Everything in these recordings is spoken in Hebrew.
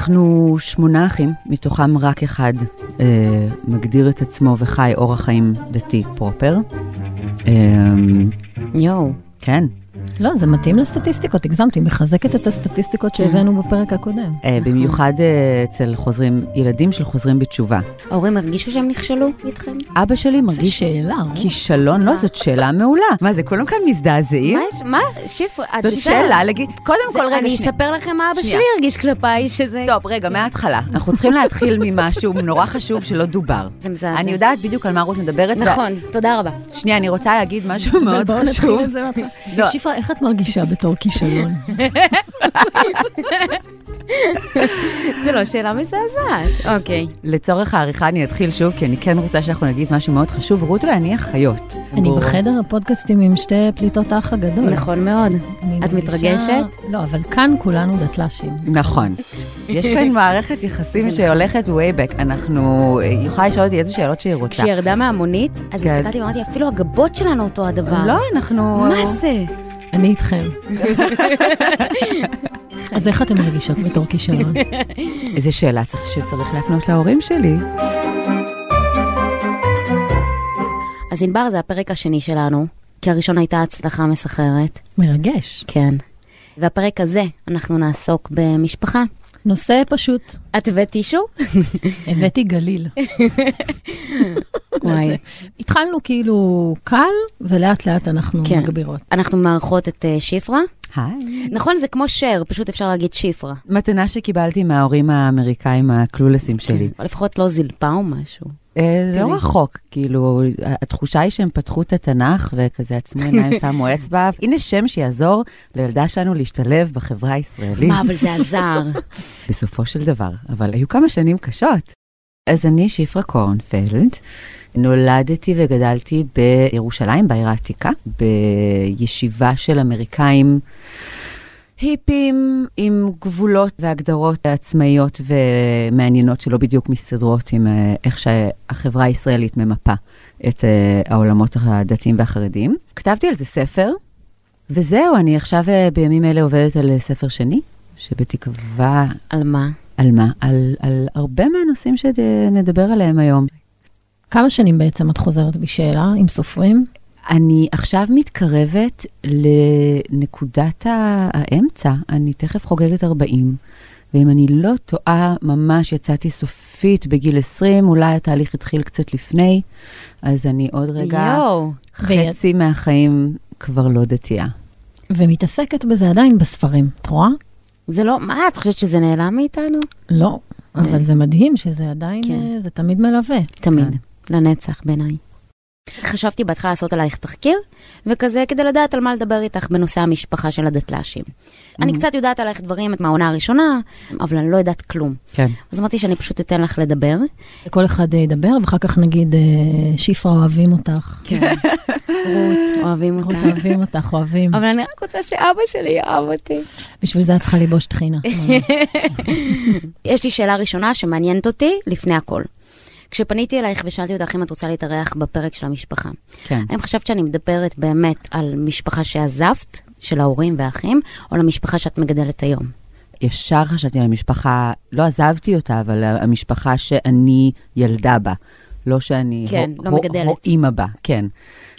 אנחנו שמונה אחים, מתוכם רק אחד אה, מגדיר את עצמו וחי אורח חיים דתי פרופר. אה, יואו. כן. לא, זה מתאים לסטטיסטיקות, הגזמתי, מחזקת את הסטטיסטיקות כן. שהבאנו בפרק הקודם. אה, במיוחד אה, אצל חוזרים, ילדים של חוזרים בתשובה. ההורים הרגישו שהם נכשלו איתכם? אבא שלי זו מרגיש שאלה. כישלון, לא, זאת שאלה מעולה. מה זה, כולם כאן מזדעזעים? מה? שפרה, את זאת. שאלה, לגיד, קודם כל, רגע, אני. אספר לכם מה אבא. שלי הרגיש כלפיי, שזה... סטופ, רגע, מההתחלה. אנחנו צריכים להתחיל ממשהו נורא חשוב שלא דובר. זה מזעזע. אני יודעת בדיוק על מה רות מדברת. נכון, תודה רבה. שנייה, אני רוצה להגיד משהו מאוד חשוב. לא. שפרה, איך את מרגישה בתור כישלון? זה לא שאלה מזעזעת. אוקיי. לצורך העריכה אני אתחיל שוב, כי אני כן רוצה שאנחנו נגיד משהו מאוד חשוב. רות ואני אחיות. אני. בחדר הפודקאסטים עם שתי פליטות האח הגדול. נכון מאוד. את מרגישה- מתרגשת? לא, אבל כאן כולנו דתל"שים. נכון. יש כאן מערכת יחסים שהולכת way back. אנחנו, היא יכולה לשאול אותי איזה שאלות שהיא רוצה. כשהיא ירדה מהמונית, אז כן. הסתכלתי ואמרתי, אפילו הגבות שלנו אותו הדבר. לא, אנחנו... מה זה? אני איתכם. אז איך אתן מרגישות בתור כישלון? איזה שאלה צריך- שצריך להפנות להורים שלי. אז ענבר זה הפרק השני שלנו, כי הראשון הייתה הצלחה מסחררת. מרגש. כן. והפרק הזה, אנחנו נעסוק במשפחה. נושא פשוט. את הבאת טישו? הבאתי גליל. וואי. התחלנו כאילו קל, ולאט לאט אנחנו כן. מגבירות. אנחנו מארחות את אה, שיפרה. היי. נכון, זה כמו שר, פשוט אפשר להגיד שיפרה. מתנה שקיבלתי מההורים האמריקאים הקלולסים שלי. או לפחות לא זלפה או משהו. אה, תראי. לא רחוק, כאילו, התחושה היא שהם פתחו את התנ"ך וכזה עצמו עיניים, שמו אצבע. הנה שם שיעזור לילדה שלנו להשתלב בחברה הישראלית. מה, אבל זה עזר. בסופו של דבר, אבל היו כמה שנים קשות. אז אני שפרה קורנפלד, נולדתי וגדלתי בירושלים, בעיר העתיקה, בישיבה של אמריקאים היפים עם גבולות והגדרות עצמאיות ומעניינות שלא בדיוק מסתדרות עם אה, איך שהחברה הישראלית ממפה את אה, העולמות הדתיים והחרדיים. כתבתי על זה ספר, וזהו, אני עכשיו אה, בימים אלה עובדת על ספר שני, שבתקווה על מה? על מה? על, על הרבה מהנושאים שנדבר עליהם היום. כמה שנים בעצם את חוזרת בשאלה, אם סופרים? אני עכשיו מתקרבת לנקודת האמצע, אני תכף חוגגת 40, ואם אני לא טועה, ממש יצאתי סופית בגיל 20, אולי התהליך התחיל קצת לפני, אז אני עוד רגע, יואו. חצי מהחיים כבר לא דתייה. ומתעסקת בזה עדיין בספרים, את רואה? זה לא, מה, את חושבת שזה נעלם מאיתנו? לא, אבל זה מדהים שזה עדיין, כן. אה, זה תמיד מלווה. תמיד. לנצח בעיניי. חשבתי בהתחלה לעשות עלייך תחקיר, וכזה כדי לדעת על מה לדבר איתך בנושא המשפחה של הדתל"שים. אני קצת יודעת עלייך דברים מהעונה הראשונה, אבל אני לא יודעת כלום. כן. אז אמרתי שאני פשוט אתן לך לדבר. כל אחד אה, ידבר, ואחר כך נגיד, אה, שפרה אוהבים אותך. כן. רות, אוהבים רות אותה. אוהבים אותך, אוהבים. אבל אני רק רוצה שאבא שלי יאהב אותי. בשביל זה את צריכה לבוש טחינה. יש לי שאלה ראשונה שמעניינת אותי לפני הכל. כשפניתי אלייך ושאלתי אותך אם את רוצה להתארח בפרק של המשפחה, כן. האם חשבת שאני מדברת באמת על משפחה שעזבת, של ההורים והאחים, או למשפחה שאת מגדלת היום? ישר חשבתי על המשפחה, לא עזבתי אותה, אבל המשפחה שאני ילדה בה. לא שאני כן, הו- לא הו- מגדלת. הו- אימא בה, כן.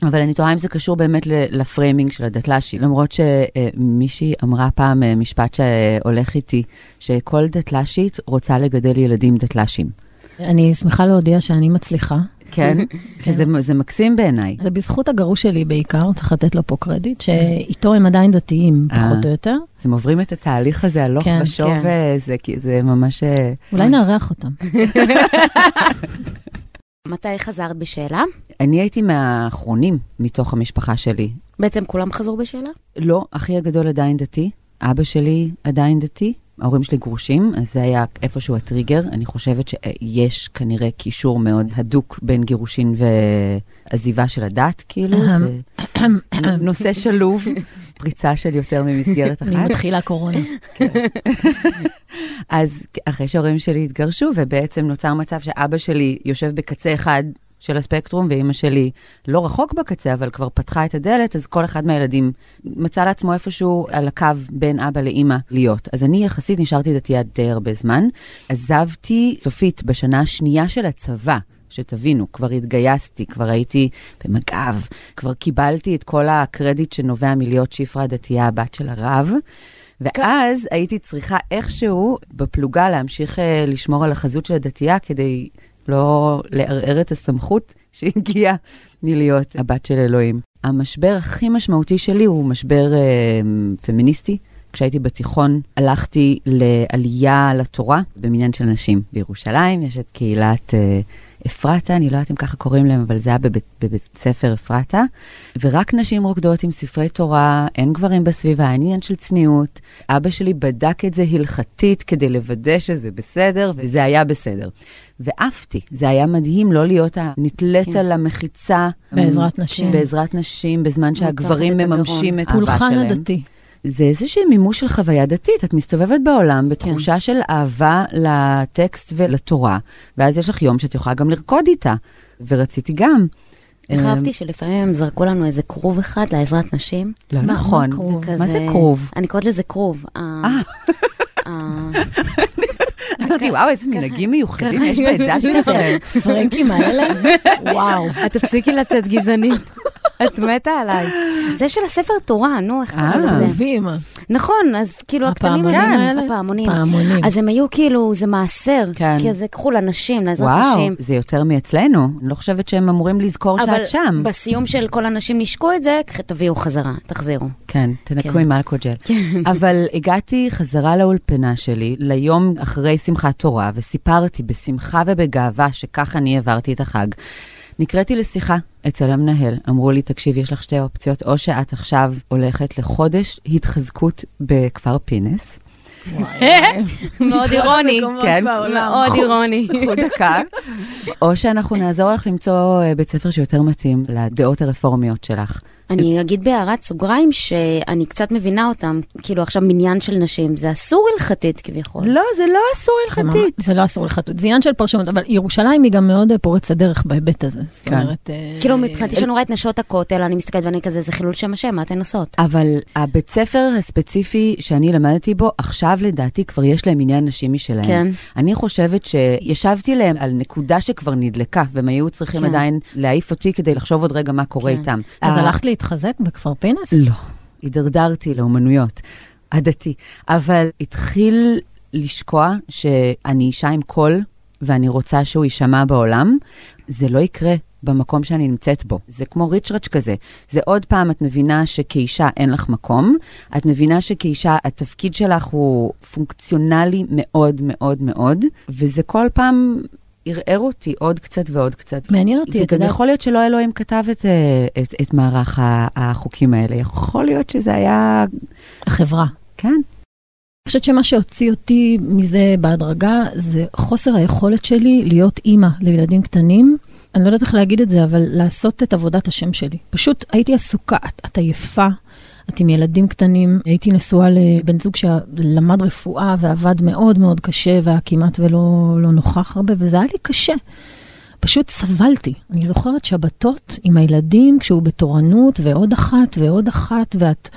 אבל אני תוהה אם זה קשור באמת לפריימינג של הדתל"שי. למרות שמישהי אמרה פעם אה, משפט שהולך איתי, שכל דתל"שית רוצה לגדל ילדים דתל"שים. אני שמחה להודיע שאני מצליחה. כן? שזה זה מקסים בעיניי. זה בזכות הגרוש שלי בעיקר, צריך לתת לו פה קרדיט, שאיתו הם עדיין דתיים, אה. פחות או יותר. אז הם עוברים את התהליך הזה הלוך כן, ושוב, כן. וזה כי זה ממש... אה, אולי נארח אותם. מתי חזרת בשאלה? אני הייתי מהאחרונים מתוך המשפחה שלי. בעצם כולם חזרו בשאלה? לא, אחי הגדול עדיין דתי, אבא שלי עדיין דתי, ההורים שלי גרושים, אז זה היה איפשהו הטריגר. אני חושבת שיש כנראה קישור מאוד הדוק בין גירושין ועזיבה של הדת, כאילו, זה נושא שלוב, פריצה של יותר ממסגרת אחת. מתחילה קורונה. אז אחרי שההורים שלי התגרשו, ובעצם נוצר מצב שאבא שלי יושב בקצה אחד של הספקטרום, ואימא שלי לא רחוק בקצה, אבל כבר פתחה את הדלת, אז כל אחד מהילדים מצא לעצמו איפשהו על הקו בין אבא לאימא להיות. אז אני יחסית נשארתי דתייה די הרבה זמן. עזבתי סופית בשנה השנייה של הצבא. שתבינו, כבר התגייסתי, כבר הייתי במג"ב, כבר קיבלתי את כל הקרדיט שנובע מלהיות שפרה דתייה, הבת של הרב. ואז הייתי צריכה איכשהו בפלוגה להמשיך uh, לשמור על החזות של הדתייה כדי לא לערער את הסמכות שהגיעה מלהיות הבת של אלוהים. המשבר הכי משמעותי שלי הוא משבר uh, פמיניסטי. כשהייתי בתיכון הלכתי לעלייה לתורה במניין של נשים בירושלים, יש את קהילת... Uh, אפרתה, אני לא יודעת אם ככה קוראים להם, אבל זה היה בבית, בבית ספר אפרתה, ורק נשים רוקדות עם ספרי תורה, אין גברים בסביבה, אין עניין של צניעות. אבא שלי בדק את זה הלכתית כדי לוודא שזה בסדר, וזה היה בסדר. ועפתי, זה היה מדהים לא להיות הנתלית כן. על המחיצה. בעזרת נשים. בעזרת נשים, בזמן שהגברים מממשים את האהבה שלהם. פולחן הדתי. זה איזשהו מימוש של חוויה דתית. את מסתובבת בעולם בתחושה כן. של אהבה לטקסט ולתורה, ואז יש לך יום שאת יכולה גם לרקוד איתה, ורציתי גם. איך אהבתי שלפעמים הם זרקו לנו איזה כרוב אחד לעזרת נשים. לא נכון. מה זה כרוב? אני קוראת לזה כרוב. אה. אמרתי, וואו, איזה מנהגים מיוחדים יש בעדה שלכם. פרנקים האלה? וואו. את תפסיקי לצאת גזענית. את מתה עליי. זה של הספר תורה, נו, איך קוראים לזה? אהובים. נכון, אז כאילו הקטנים האלה? הפעמונים. פעמונים. אז הם היו כאילו, זה מעשר. כן. כי זה קחו לנשים, לעזרת נשים. וואו, זה יותר מאצלנו. אני לא חושבת שהם אמורים לזכור שאת שם. אבל בסיום של כל הנשים נשקו את זה, תביאו חזרה, תחזירו. כן, תנקו עם אלכוג'ל. כן. אבל הגעתי חזרה לאולפנה שלי, ליום אחרי שמחת תורה, וסיפרתי בשמחה ובגאווה שככה אני העברתי את החג. נקראתי לשיחה אצל המנהל, אמרו לי, תקשיב, יש לך שתי אופציות, או שאת עכשיו הולכת לחודש התחזקות בכפר פינס. מאוד אירוני, כן, מאוד אירוני. קחו דקה. או שאנחנו נעזור לך למצוא אה, בית ספר שיותר מתאים לדעות הרפורמיות שלך. אני אגיד בהערת סוגריים שאני קצת מבינה אותם, כאילו עכשיו מניין של נשים, זה אסור הלכתית כביכול. לא, זה לא אסור הלכתית. זה לא אסור הלכתית, זה עניין של פרשנות, אבל ירושלים היא גם מאוד פורצת דרך בהיבט הזה. זאת כן. אומרת... אה, כאילו מבחינתי שאני רואה את נשות הכותל, אני מסתכלת ואני כזה, זה חילול שם השם, מה אתן עושות? אבל הבית ספר הספציפי שאני למדתי בו, עכשיו לדעתי כבר יש להם עניין נשים משלהם. כן. אני חושבת שישבתי להם על נקודה שכבר נדלקה, והם היו צריכים כן. עדיין להעיף אותי כדי לחשוב עוד רגע מה קורה כן. איתם. אז הלכת להתחזק בכפר פינס? לא, הידרדרתי לאומנויות, עדתי. אבל התחיל לשקוע שאני אישה עם קול, ואני רוצה שהוא יישמע בעולם. זה לא יקרה במקום שאני נמצאת בו. זה כמו ריצ'רץ' כזה. זה עוד פעם, את מבינה שכאישה אין לך מקום, את מבינה שכאישה התפקיד שלך הוא פונקציונלי מאוד מאוד מאוד, וזה כל פעם ערער אותי עוד קצת ועוד קצת. מעניין אותי, אתה יודע. יכול להיות שלא אלוהים כתב את, אה, את, את מערך החוקים האלה, יכול להיות שזה היה... החברה. כן. אני חושבת שמה שהוציא אותי מזה בהדרגה, זה חוסר היכולת שלי להיות אימא לילדים קטנים. אני לא יודעת איך להגיד את זה, אבל לעשות את עבודת השם שלי. פשוט הייתי עסוקה, את, את עייפה, את עם ילדים קטנים, הייתי נשואה לבן זוג שלמד רפואה ועבד מאוד מאוד קשה והיה כמעט ולא לא נוכח הרבה, וזה היה לי קשה. פשוט סבלתי. אני זוכרת שבתות עם הילדים, כשהוא בתורנות, ועוד אחת ועוד אחת, ואת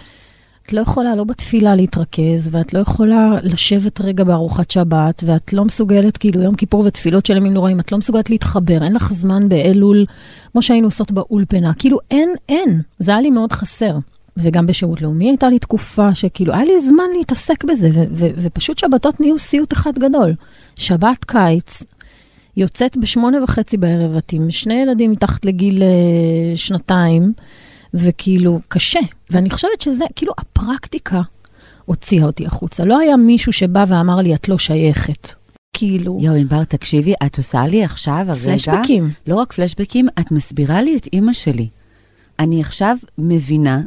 את לא יכולה לא בתפילה להתרכז, ואת לא יכולה לשבת רגע בארוחת שבת, ואת לא מסוגלת, כאילו יום כיפור ותפילות של ימים נוראים, את לא מסוגלת להתחבר, אין לך זמן באלול, כמו שהיינו עושות באולפנה. כאילו אין, אין. זה היה לי מאוד חסר. וגם בשירות לאומי הייתה לי תקופה שכאילו, היה לי זמן להתעסק בזה, ו- ו- ופשוט שבתות נהיו סיוט אחד גדול. שבת קיץ, יוצאת בשמונה וחצי בערב, את עם שני ילדים מתחת לגיל uh, שנתיים, וכאילו, קשה. ואני חושבת שזה, כאילו, הפרקטיקה הוציאה אותי החוצה. לא היה מישהו שבא ואמר לי, את לא שייכת. כאילו... יואו, ענבר, תקשיבי, את עושה לי עכשיו, הרגע... פלשבקים. לא רק פלשבקים, את מסבירה לי את אימא שלי. אני עכשיו מבינה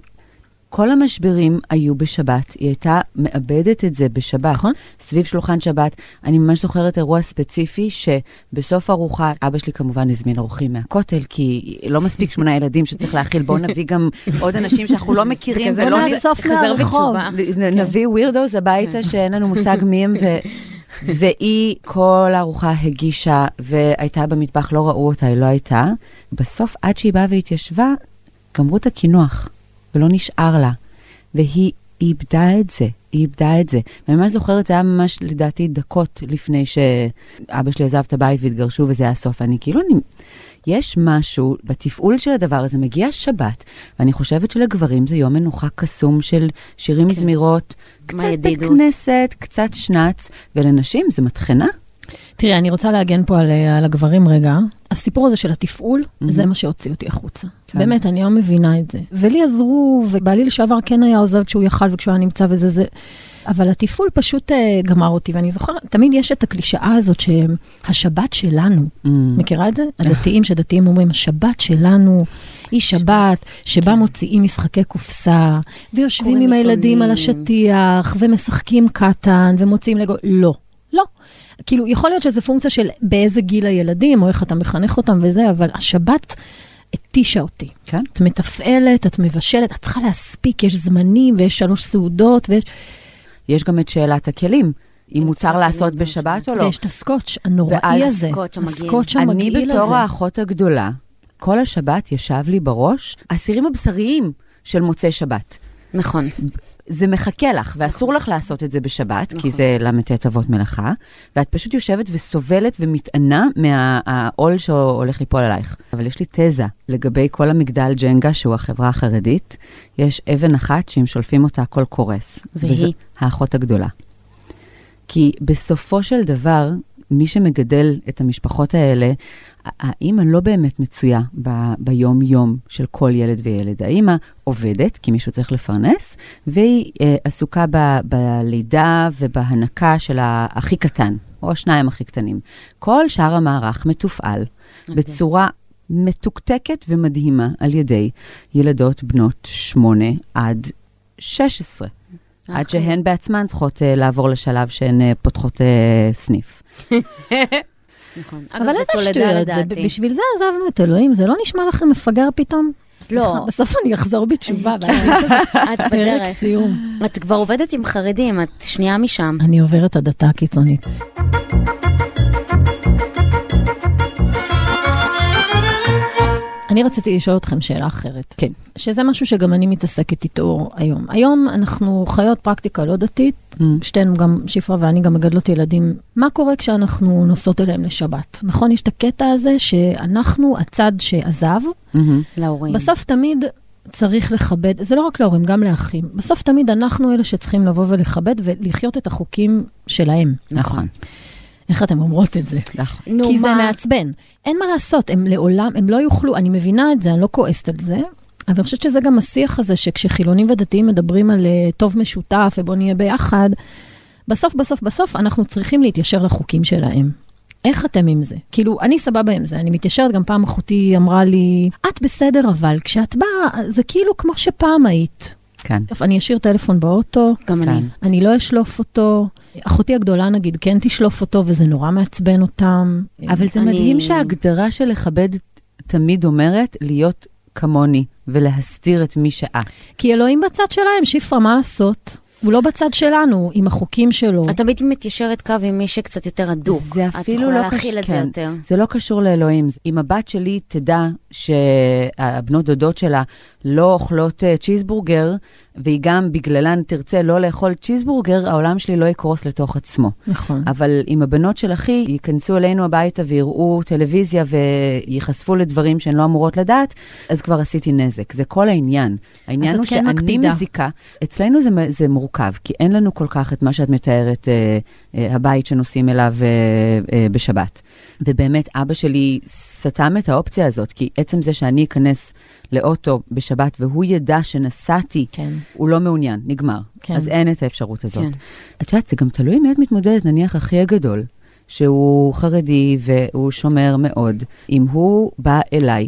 כל המשברים היו בשבת, היא הייתה מאבדת את זה בשבת. נכון. סביב שולחן שבת. אני ממש זוכרת אירוע ספציפי שבסוף ארוחה, אבא שלי כמובן הזמין אורחים מהכותל, כי לא מספיק שמונה ילדים שצריך להאכיל, בואו נביא גם עוד אנשים שאנחנו לא מכירים. זה כזה לא נאסוף מהרחוב. נביא ווירדוס הביתה שאין לנו מושג מי הם. והיא כל הארוחה הגישה, והייתה במטבח, לא ראו אותה, היא לא הייתה. בסוף, עד שהיא באה והתיישבה, גמרו את הקינוח, ולא נשאר לה. והיא איבדה את זה, היא איבדה את זה. ואני ממש זוכרת, זה היה ממש, לדעתי, דקות לפני שאבא שלי עזב את הבית והתגרשו, וזה היה הסוף. אני כאילו, אני... יש משהו בתפעול של הדבר הזה, מגיע שבת, ואני חושבת שלגברים זה יום מנוחה קסום של שירים כן. מזמירות, קצת בית. כנסת, קצת שנץ, ולנשים זה מטחנה. תראי, אני רוצה להגן פה על, על הגברים רגע. הסיפור הזה של התפעול, מהמם. זה מה שהוציא אותי החוצה. כן. באמת, אני לא מבינה את זה. ולי עזרו, ובעלי לשעבר כן היה עוזר כשהוא יכל וכשהוא היה נמצא וזה זה. אבל התפעול פשוט אה, גמר אותי, ואני זוכרת, תמיד יש את הקלישאה הזאת שהשבת שלנו, Mm. מכירה את זה? הדתיים, שדתיים אומרים, השבת שלנו היא שבת שבה מוציאים משחקי קופסה, ויושבים עם הילדים על. השטיח, ומשחקים קטן, ומוציאים לגו... לא. כאילו, יכול להיות שזה פונקציה של באיזה גיל הילדים, או איך אתה מחנך אותם וזה, אבל השבת התישה אותי. כן. את מתפעלת, את מבשלת, את צריכה להספיק, יש זמנים, ויש שלוש סעודות, ויש, יש גם את שאלת הכלים, אם מותר לעשות בשבת או לא. ויש את הסקוץ' הנוראי הזה. הסקוץ' המגעיל. הסקוץ' אני המגעיל הזה. בתור האחות הגדולה, כל השבת ישב לי בראש האסירים הבשריים של מוצאי שבת. נכון. זה מחכה לך, ואסור לך לעשות את זה בשבת, כי נכון. זה ל"ט אבות מלאכה, ואת פשוט יושבת וסובלת ומתענה מהעול שהולך ליפול עלייך. אבל יש לי תזה לגבי כל המגדל ג'נגה, שהוא החברה החרדית, יש אבן אחת שאם שולפים אותה הכל קורס. והיא? האחות הגדולה. כי בסופו של דבר, מי שמגדל את המשפחות האלה, האימא לא באמת מצויה ב- ביום-יום של כל ילד וילד. האימא עובדת, כי מישהו צריך לפרנס, והיא אה, עסוקה ב- בלידה ובהנקה של הכי קטן, או השניים הכי קטנים. כל שאר המערך מתופעל בצורה מתוקתקת ומדהימה על ידי ילדות בנות 8 עד 16. עד נכון. שהן בעצמן צריכות uh, לעבור לשלב שהן uh, פותחות uh, סניף. נכון. אבל איזה שטויות. בשביל זה עזבנו את אלוהים, זה לא נשמע לכם מפגר פתאום? לא. בסוף אני אחזור בתשובה, כן. ואז את פרק בדרך. סיום. את כבר עובדת עם חרדים, את שנייה משם. אני עוברת הדתה הקיצונית. אני רציתי לשאול אתכם שאלה אחרת. כן. שזה משהו שגם אני מתעסקת איתו היום. היום אנחנו חיות פרקטיקה לא דתית, Mm. שתינו גם, שפרה ואני גם מגדלות ילדים. מה קורה כשאנחנו נוסעות אליהם לשבת? נכון? יש את הקטע הזה שאנחנו הצד שעזב, מהמם. להורים. בסוף תמיד צריך לכבד, זה לא רק להורים, גם לאחים. בסוף תמיד אנחנו אלה שצריכים לבוא ולכבד ולחיות את החוקים שלהם. נכון. איך אתם אומרות את זה? נכון. נו, כי זה? מעצבן. אין מה לעשות, הם לעולם, הם לא יוכלו, אני מבינה את זה, אני לא כועסת על זה, אבל אני חושבת שזה גם השיח הזה, שכשחילונים ודתיים מדברים על אה, טוב משותף ובוא נהיה ביחד, בסוף, בסוף, בסוף אנחנו צריכים להתיישר לחוקים שלהם. איך אתם עם זה? כאילו, אני סבבה עם זה, אני מתיישרת, גם פעם אחותי אמרה לי, את בסדר, אבל כשאת באה, זה כאילו כמו שפעם היית. כן. אני אשאיר טלפון באוטו, גם אני. כן. אני לא אשלוף אותו. אחותי הגדולה, נגיד, כן תשלוף אותו, וזה נורא מעצבן אותם. אבל זה אני- מדהים שההגדרה של לכבד תמיד אומרת להיות כמוני ולהסתיר את מי שאת. כי אלוהים בצד שלהם, שפרה, מה לעשות? הוא לא בצד שלנו, עם החוקים שלו. את תמיד מתיישרת קו עם מי שקצת יותר הדוק. זה את אפילו יכולה לא להכיל קש- את זה כן. יותר. זה לא קשור לאלוהים. אם הבת שלי תדע שהבנות דודות שלה לא אוכלות אה, צ'יזבורגר, והיא גם בגללן תרצה לא לאכול צ'יזבורגר, העולם שלי לא יקרוס לתוך עצמו. נכון. אבל אם הבנות של אחי ייכנסו אלינו הביתה ויראו טלוויזיה וייחשפו לדברים שהן לא אמורות לדעת, אז כבר עשיתי נזק. זה כל העניין. העניין הוא כן שאני מקפידה. מזיקה. אצלנו זה, זה מורכב, כי אין לנו כל כך את מה שאת מתארת, אה, הבית שנוסעים אליו אה, אה, בשבת. ובאמת, אבא שלי סתם את האופציה הזאת, כי עצם זה שאני אכנס לאוטו בשבת והוא ידע שנסעתי, כן. הוא לא מעוניין, נגמר. כן. אז אין את האפשרות הזאת. כן. את יודעת, זה גם תלוי מי את מתמודדת, נניח אחי הגדול, שהוא חרדי והוא שומר מאוד, אם הוא בא אליי,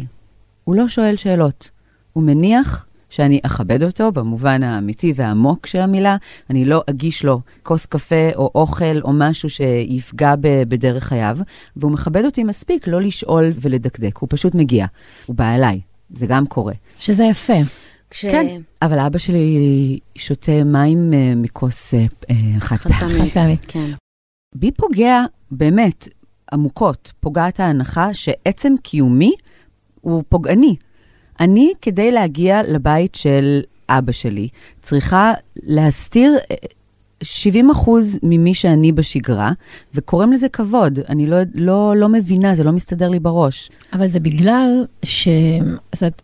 הוא לא שואל שאלות. הוא מניח שאני אכבד אותו במובן האמיתי והעמוק של המילה, אני לא אגיש לו כוס קפה או אוכל או משהו שיפגע ב- בדרך חייו, והוא מכבד אותי מספיק לא לשאול ולדקדק, הוא פשוט מגיע. הוא בא אליי, זה גם קורה. שזה יפה. כש... כן, אבל אבא שלי שותה מים אה, מכוס אה, חד חד פעמית. חד פעמית. כן. בי פוגע באמת עמוקות, פוגעת ההנחה שעצם קיומי הוא פוגעני. אני, כדי להגיע לבית של אבא שלי, צריכה להסתיר 70 אחוז ממי שאני בשגרה, וקוראים לזה כבוד. אני לא, לא, לא מבינה, זה לא מסתדר לי בראש. אבל זה בגלל ש... זאת,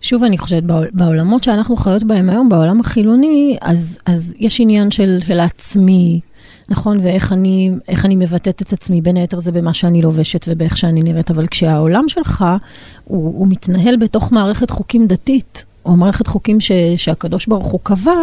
שוב, אני חושבת, בעולמות שאנחנו חיות בהם היום, בעולם החילוני, אז, אז יש עניין של, של עצמי, נכון? ואיך אני, אני מבטאת את עצמי, בין היתר זה במה שאני לובשת ובאיך שאני נראית, אבל כשהעולם שלך, הוא, הוא מתנהל בתוך מערכת חוקים דתית, או מערכת חוקים ש, שהקדוש ברוך הוא קבע,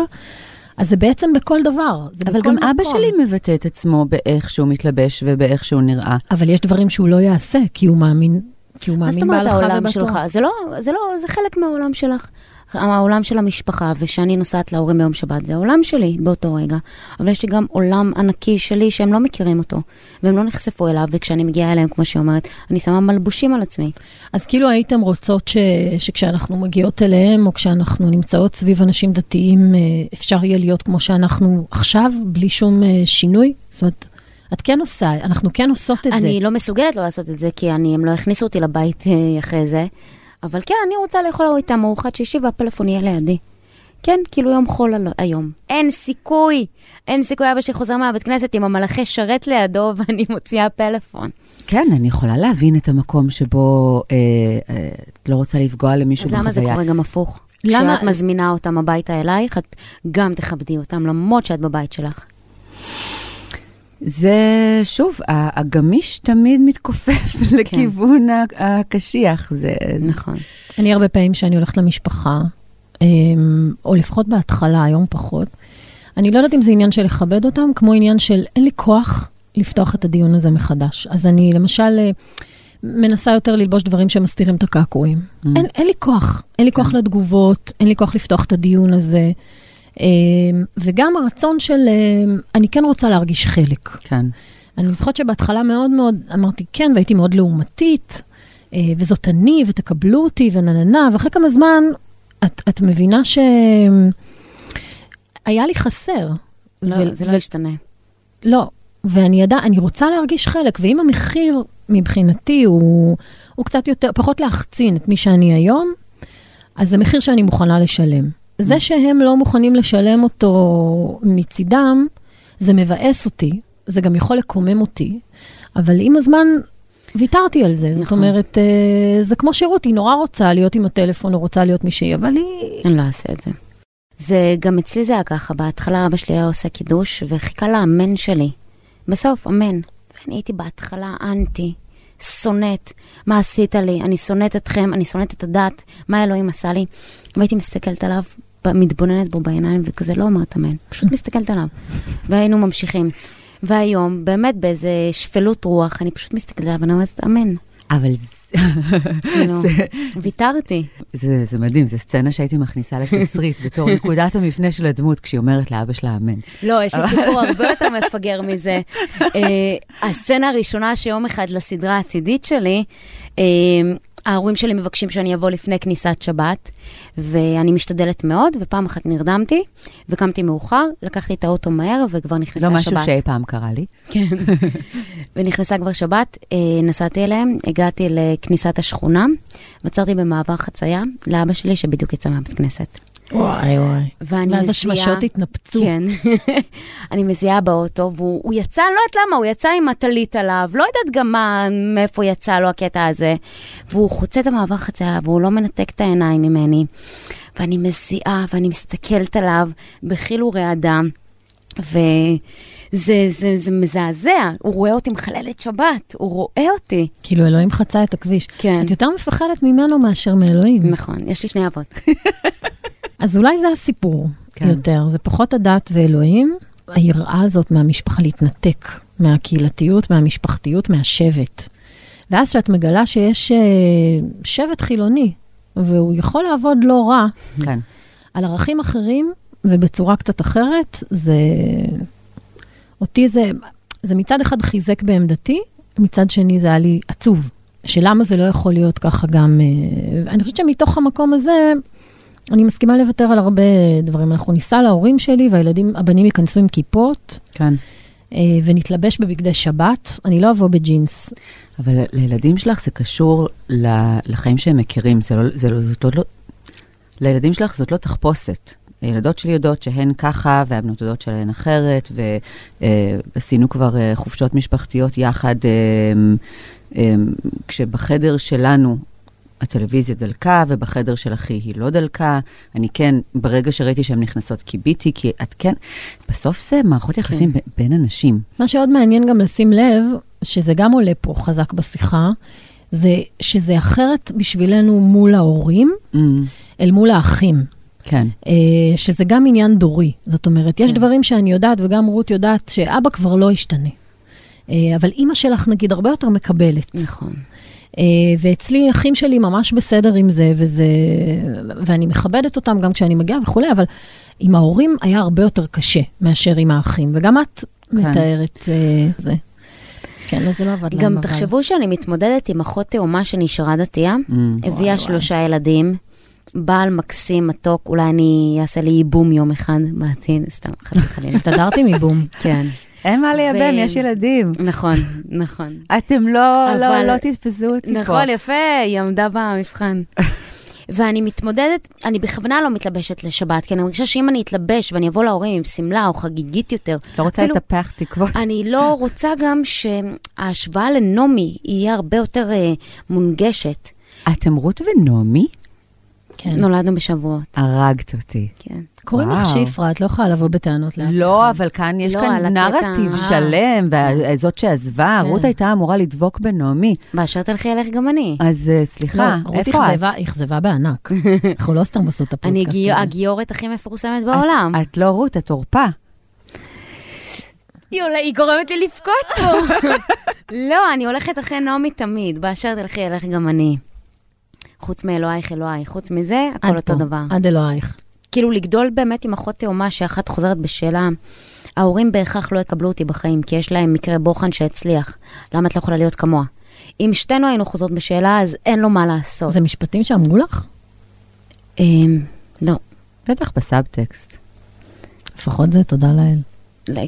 אז זה בעצם בכל דבר. אבל גם מקום. אבא שלי מבטא את עצמו באיך שהוא מתלבש ובאיך שהוא נראה. אבל יש דברים שהוא לא יעשה, כי הוא מאמין, כי הוא מאמין בהלכה ובתורה. מה זאת אומרת העולם שלך? זה לא, זה לא, זה חלק מהעולם שלך. העולם של המשפחה, ושאני נוסעת להורים ביום שבת, זה העולם שלי באותו רגע. אבל יש לי גם עולם ענקי שלי שהם לא מכירים אותו, והם לא נחשפו אליו, וכשאני מגיעה אליהם, כמו שהיא אומרת, אני שמה מלבושים על עצמי. אז כאילו הייתם רוצות ש... שכשאנחנו מגיעות אליהם, או כשאנחנו נמצאות סביב אנשים דתיים, אה, אפשר יהיה להיות כמו שאנחנו עכשיו, בלי שום אה, שינוי? זאת אומרת... את כן עושה, אנחנו כן עושות את אני זה. אני לא מסוגלת לא לעשות את זה, כי אני, הם לא הכניסו אותי לבית אה, אחרי זה. אבל כן, אני רוצה לאכול איתם ארוחת שישי והפלאפון יהיה לידי. כן, כאילו יום חול היום. אין סיכוי, אין סיכוי, אבא שלי חוזר מהבית כנסת עם המלאכי שרת לידו ואני מוציאה פלאפון. כן, אני יכולה להבין את המקום שבו אה, אה, את לא רוצה לפגוע למישהו בחוויה. אז למה זה קורה גם הפוך? למה? כשאת מזמינה אותם הביתה אלייך, את גם תכבדי אותם, למרות שאת בבית שלך. זה, שוב, הגמיש תמיד מתכופף כן. לכיוון הקשיח. זה... נכון. אני הרבה פעמים כשאני הולכת למשפחה, אמ, או לפחות בהתחלה, היום פחות, אני לא יודעת אם זה עניין של לכבד אותם, כמו עניין של אין לי כוח לפתוח את הדיון הזה מחדש. אז אני למשל אה, מנסה יותר ללבוש דברים שמסתירים את הקעקועים. Mm. אין, אין לי כוח, אין לי כוח כן. לתגובות, אין לי כוח לפתוח את הדיון הזה. אמ, וגם הרצון של, אמ, אני כן רוצה להרגיש חלק. כן. אני זוכרת שבהתחלה מאוד מאוד אמרתי כן, והייתי מאוד לעומתית, אה, וזאת אני, ותקבלו אותי, ונננה, ואחרי כמה זמן את, את מבינה שהיה לי חסר. לא, ו- זה לא ישתנה. לא, ואני ידע, אני רוצה להרגיש חלק, ואם המחיר מבחינתי הוא, הוא קצת יותר, פחות להחצין את מי שאני היום, אז זה מחיר שאני מוכנה לשלם. זה שהם לא מוכנים לשלם אותו מצידם, זה מבאס אותי, זה גם יכול לקומם אותי, אבל עם הזמן ויתרתי על זה. נכון. זאת אומרת, אה, זה כמו שירות, היא נורא רוצה להיות עם הטלפון, או רוצה להיות מישהי, אבל היא... אני לא אעשה את זה. זה, גם אצלי זה היה ככה, בהתחלה אבא שלי היה עושה קידוש, וחיכה לאמן שלי. בסוף, אמן. ואני הייתי בהתחלה אנטי, שונאת, מה עשית לי? אני שונאת אתכם, אני שונאת את הדת, מה אלוהים עשה לי? והייתי מסתכלת עליו, מתבוננת בו בעיניים, וכזה לא אומרת אמן, פשוט מסתכלת עליו. והיינו ממשיכים. והיום, באמת באיזה שפלות רוח, אני פשוט מסתכלת עליו ואני אומרת אמן. אבל כאילו, ויתרתי. זה, זה מדהים, זו סצנה שהייתי מכניסה לתסריט בתור נקודת המפנה של הדמות, כשהיא אומרת לאבא שלה אמן. לא, יש לי סיפור הרבה יותר מפגר מזה. Uh, הסצנה הראשונה שיום אחד לסדרה העתידית שלי, uh, ההורים שלי מבקשים שאני אבוא לפני כניסת שבת, ואני משתדלת מאוד, ופעם אחת נרדמתי, וקמתי מאוחר, לקחתי את האוטו מהר, וכבר נכנסה לא שבת. לא משהו שאי פעם קרה לי. כן. ונכנסה כבר שבת, אה, נסעתי אליהם, הגעתי לכניסת השכונה, ועצרתי במעבר חצייה לאבא שלי, שבדיוק יצא מהבית כנסת. וואי וואי. ואני מזיעה... ואז השמשות התנפצו. כן. אני מזיעה באוטו, והוא יצא, לא יודעת למה, הוא יצא עם הטלית עליו, לא יודעת גם מה, מאיפה יצא לו הקטע הזה. והוא חוצה את המעבר חצייה, והוא לא מנתק את העיניים ממני. ואני מזיעה, ואני מסתכלת עליו בחיל ורעדה. ו... זה, זה, זה מזעזע, הוא רואה אותי מחללת שבת, הוא רואה אותי. כאילו אלוהים חצה את הכביש. כן. את יותר מפחדת ממנו מאשר מאלוהים. נכון, יש לי שני אבות. אז אולי זה הסיפור כן. יותר, זה פחות הדת ואלוהים, היראה הזאת מהמשפחה להתנתק, מהקהילתיות, מהמשפחתיות, מהשבט. ואז כשאת מגלה שיש uh, שבט חילוני, והוא יכול לעבוד לא רע, כן. על ערכים אחרים ובצורה קצת אחרת, זה... אותי זה, זה מצד אחד חיזק בעמדתי, מצד שני זה היה לי עצוב. שלמה זה לא יכול להיות ככה גם... Uh, אני חושבת שמתוך המקום הזה, אני מסכימה לוותר על הרבה דברים. אנחנו ניסע להורים שלי, והילדים, הבנים ייכנסו עם כיפות. כן. אה, ונתלבש בבגדי שבת, אני לא אבוא בג'ינס. אבל לילדים שלך זה קשור לחיים שהם מכירים, זה לא, זה לא, זאת לא, לילדים שלך זאת לא תחפושת. הילדות שלי יודעות שהן ככה, והבנות יודעות שלהן אחרת, ועשינו כבר אה, חופשות משפחתיות יחד, אה, אה, כשבחדר שלנו הטלוויזיה דלקה, ובחדר של אחי היא לא דלקה. אני כן, ברגע שראיתי שהן נכנסות, קיביתי, כי את כן, בסוף זה מערכות יחסים כן. בין אנשים. מה שעוד מעניין גם לשים לב, שזה גם עולה פה חזק בשיחה, זה שזה אחרת בשבילנו מול ההורים, Mm, אל מול האחים. כן. אה, שזה גם עניין דורי. זאת אומרת, יש כן. דברים שאני יודעת, וגם רות יודעת, שאבא כבר לא ישתנה. אה, אבל אימא שלך, נגיד, הרבה יותר מקבלת. נכון. אה, ואצלי, אחים שלי ממש בסדר עם זה, וזה, ואני מכבדת אותם גם כשאני מגיעה וכולי, אבל עם ההורים היה הרבה יותר קשה מאשר עם האחים. וגם את כן. מתארת אה, זה. כן, לא, זה לא עבד להם, גם אבל... תחשבו שאני מתמודדת עם אחות תאומה שנשארה דתייה, Mm. הביאה שלושה ילדים, בעל מקסים, מתוק, אולי אני אעשה לי ייבום יום אחד בעתיד, סתם, חס וחלילה. הסתדרתי מבום. כן, אין מה לייבם, ו- יש ילדים. נכון, נכון. אתם לא, לא, אבל- לא תתפסו אותי פה. נכון, יפה, היא עמדה במבחן. ואני מתמודדת, אני בכוונה לא מתלבשת לשבת, כי אני מרגישה שאם אני אתלבש ואני אבוא להורים עם שמלה או חגיגית יותר, לא רוצה אפילו- לטפח תקוות. אני לא רוצה גם שההשוואה לנעמי יהיה הרבה יותר אה, מונגשת. אתם רות ונעמי? כן. נולדנו בשבועות, הרגת אותי. כן. קוראים לך. שיפרה, את לא יכולה לבוא בטענות לאף אחד. לא, אבל כאן יש לא, כאן הקטע- נרטיב אה. שלם, וזאת שעזבה, כן. רות הייתה אמורה לדבוק בנעמי. באשר תלכי אלך גם אני. אז אה, סליחה, לא, רות איפה את? אכזבה- אכזבה בענק. אנחנו לא סתם עושות את הפודקאסט אני. הגיורת הכי מפורסמת בעולם. את- את לא רות, את עורפה. היא עולה- היא גורמת לי לבכות פה. לא, אני הולכת אחרי נעמי תמיד, באשר תלכי אלך גם אני. חוץ מאלוהיך אלוהי, חוץ מזה, הכל אותו פה, דבר. עד אלוהיך. כאילו לגדול באמת עם אחות תאומה שאחת חוזרת בשאלה, ההורים בהכרח לא יקבלו אותי בחיים, כי יש להם מקרה בוחן שהצליח. למה את לא יכולה להיות כמוה? אם שתינו היינו חוזרות בשאלה, אז אין לו מה לעשות. זה משפטים שאמרו לך? אמ, לא, בטח בסאבטקסט. לפחות זה, תודה לאל.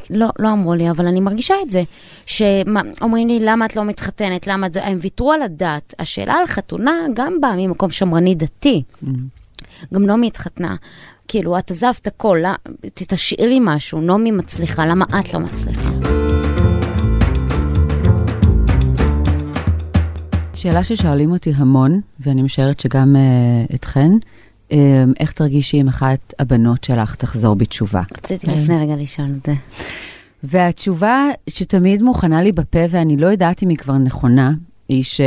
לא, לא, אמרו לי, אבל אני מרגישה את זה. שאומרים לי, למה את לא מתחתנת? למה את זה? הם ויתרו על הדת. השאלה על חתונה גם באה ממקום שמרני דתי. Mm. גם נעמי התחתנה. כאילו, את עזבת הכל, לא, תשאירי משהו, נעמי מצליחה, למה את לא מצליחה? שאלה ששואלים אותי המון, ואני משערת שגם uh, אתכן, איך תרגישי אם אחת הבנות שלך תחזור בתשובה? רציתי. לפני רגע לשאול את זה. והתשובה שתמיד מוכנה לי בפה, ואני לא יודעת אם היא כבר נכונה, היא ש...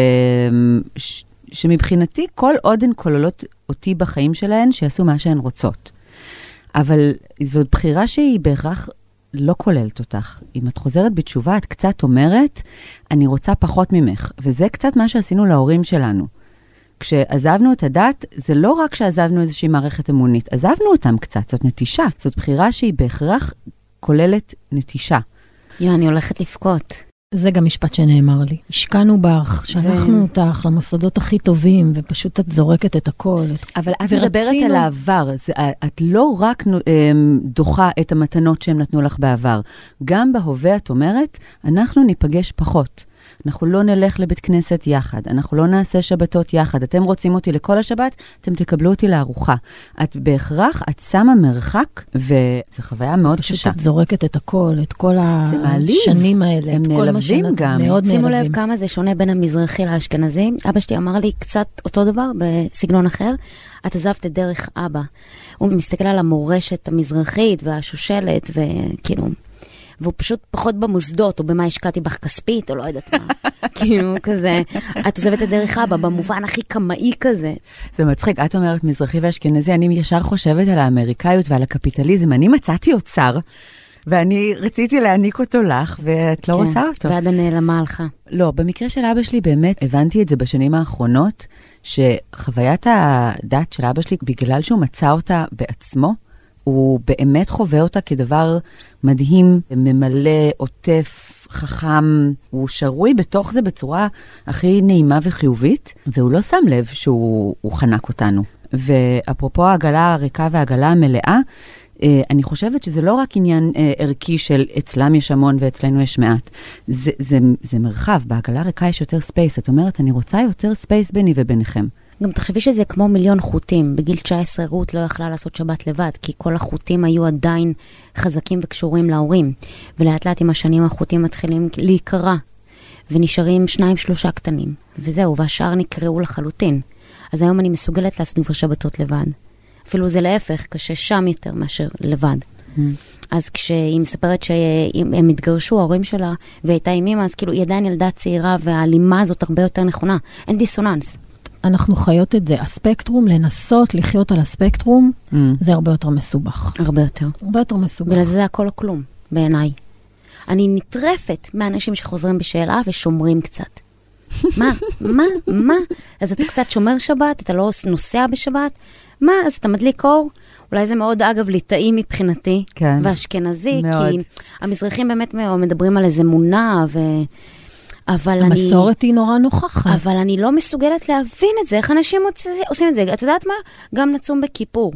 ש... שמבחינתי, כל עוד הן כוללות אותי בחיים שלהן, שיעשו מה שהן רוצות. אבל זאת בחירה שהיא בהכרח לא כוללת אותך. אם את חוזרת בתשובה, את קצת אומרת, אני רוצה פחות ממך. וזה קצת מה שעשינו להורים שלנו. כשעזבנו את הדת, זה לא רק שעזבנו איזושהי מערכת אמונית, עזבנו אותם קצת, זאת נטישה. זאת בחירה שהיא בהכרח כוללת נטישה. יו, אני הולכת לבכות. זה גם משפט שנאמר לי. השקענו בך, שלחנו אותך למוסדות הכי טובים, ופשוט את זורקת את הכל. אבל את ורצינו- מדברת על העבר, זה, את לא רק אמ, דוחה את המתנות שהם נתנו לך בעבר, גם בהווה את אומרת, אנחנו ניפגש פחות. אנחנו לא נלך לבית כנסת יחד, אנחנו לא נעשה שבתות יחד. אתם רוצים אותי לכל השבת, אתם תקבלו אותי לארוחה. את בהכרח, את שמה מרחק, וזו חוויה מאוד פשוט קשה. את זורקת את הכל, את כל. השנים האלה, הם את כל מה נעלבים שנתנו. גם. מאוד שימו נעלבים. לב כמה זה שונה בין המזרחי לאשכנזי. אבא שלי אמר לי קצת אותו דבר בסגנון אחר. את עזבת את דרך אבא. הוא מסתכל על המורשת המזרחית והשושלת, וכאילו... והוא פשוט פחות במוסדות, או במה השקעתי בך כספית, או לא יודעת מה. כאילו, כזה, את עוזבת את דרך אבא, במובן הכי קמאי כזה. זה מצחיק, את אומרת מזרחי ואשכנזי, אני ישר חושבת על האמריקאיות ועל הקפיטליזם. אני מצאתי אוצר, ואני רציתי להעניק אותו לך, ואת לא כן, רוצה אותו. ועד הנעלמה הלכה. לא, במקרה של אבא שלי באמת הבנתי את זה בשנים האחרונות, שחוויית הדת של אבא שלי, בגלל שהוא מצא אותה בעצמו, הוא באמת חווה אותה כדבר מדהים, ממלא, עוטף, חכם, הוא שרוי בתוך זה בצורה הכי נעימה וחיובית, והוא לא שם לב שהוא הוא חנק אותנו. ואפרופו העגלה הריקה והעגלה המלאה, אה, אני חושבת שזה לא רק עניין אה, ערכי של אצלם יש המון ואצלנו יש מעט. זה, זה, זה מרחב, בעגלה ריקה יש יותר space. את אומרת, אני רוצה יותר space ביני וביניכם. גם תחשבי שזה כמו מיליון חוטים. בגיל 19 רות לא יכלה לעשות שבת לבד, כי כל החוטים היו עדיין חזקים וקשורים להורים. ולאט לאט עם השנים החוטים מתחילים להיקרע, ונשארים שניים שלושה קטנים. וזהו, והשאר נקרעו לחלוטין. אז היום אני מסוגלת לעשות כבר שבתות לבד. אפילו זה להפך, קשה שם יותר מאשר לבד. Mm. אז כשהיא מספרת שהם התגרשו, ההורים שלה, והייתה עם אימא, אז כאילו היא עדיין ילדה צעירה, וההלימה הזאת הרבה יותר נכונה. אין דיסוננס. אנחנו חיות את זה. הספקטרום, לנסות לחיות על הספקטרום, mm. זה הרבה יותר מסובך. הרבה יותר. הרבה יותר מסובך. בגלל זה הכל או כלום, בעיניי. אני נטרפת מאנשים שחוזרים בשאלה ושומרים קצת. מה? מה? מה? אז אתה קצת שומר שבת, אתה לא נוסע בשבת? מה? אז אתה מדליק אור? אולי זה מאוד, אגב, ליטאי מבחינתי, כן, ואשכנזי, מאוד. כי המזרחים באמת מדברים על איזה מונע, ו... אבל המסורת אני... המסורת היא נורא נוכחת. אבל אני לא מסוגלת להבין את זה, איך אנשים עושים את זה. את יודעת מה? גם נצום בכיפור.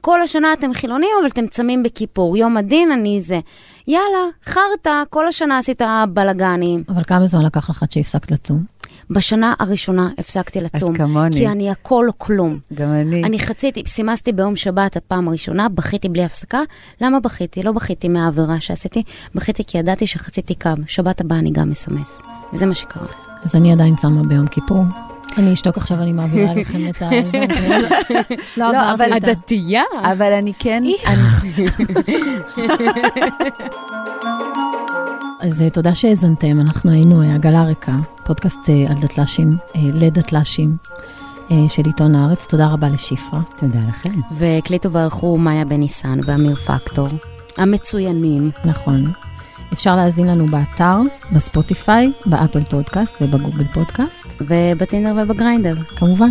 כל השנה אתם חילונים, אבל אתם צמים בכיפור. יום הדין, אני זה. יאללה, חרטא, כל השנה עשית בלאגנים. אבל כמה זמן לקח לך עד שהפסקת לצום? בשנה הראשונה הפסקתי לצום. את כמוני. כי אני הכל או כלום. גם אני. אני חציתי, סימסתי ביום שבת הפעם הראשונה, בכיתי בלי הפסקה. למה בכיתי? לא בכיתי מהעבירה שעשיתי, בכיתי כי ידעתי שחציתי קו. שבת הבאה אני גם אסמס. וזה מה שקרה. אז אני עדיין צמה ביום כיפור. אני אשתוק עכשיו, אני מעבירה לכם את ה... לא, לא אבל... הדתייה. אבל אני כן... אז אה, תודה שהאזנתם, אנחנו היינו אה, עגלה ריקה, פודקאסט אה, על דתל"שים, לדתל"שים. של עיתון הארץ, תודה רבה לשפרה. תודה לכם. והקליטו וערכו מאיה בן ניסן ואמיר פקטור, המצוינים. נכון. אפשר להאזין לנו באתר, בספוטיפיי, באפל פודקאסט ובגוגל פודקאסט. ובטינדר ובגריינדר. כמובן.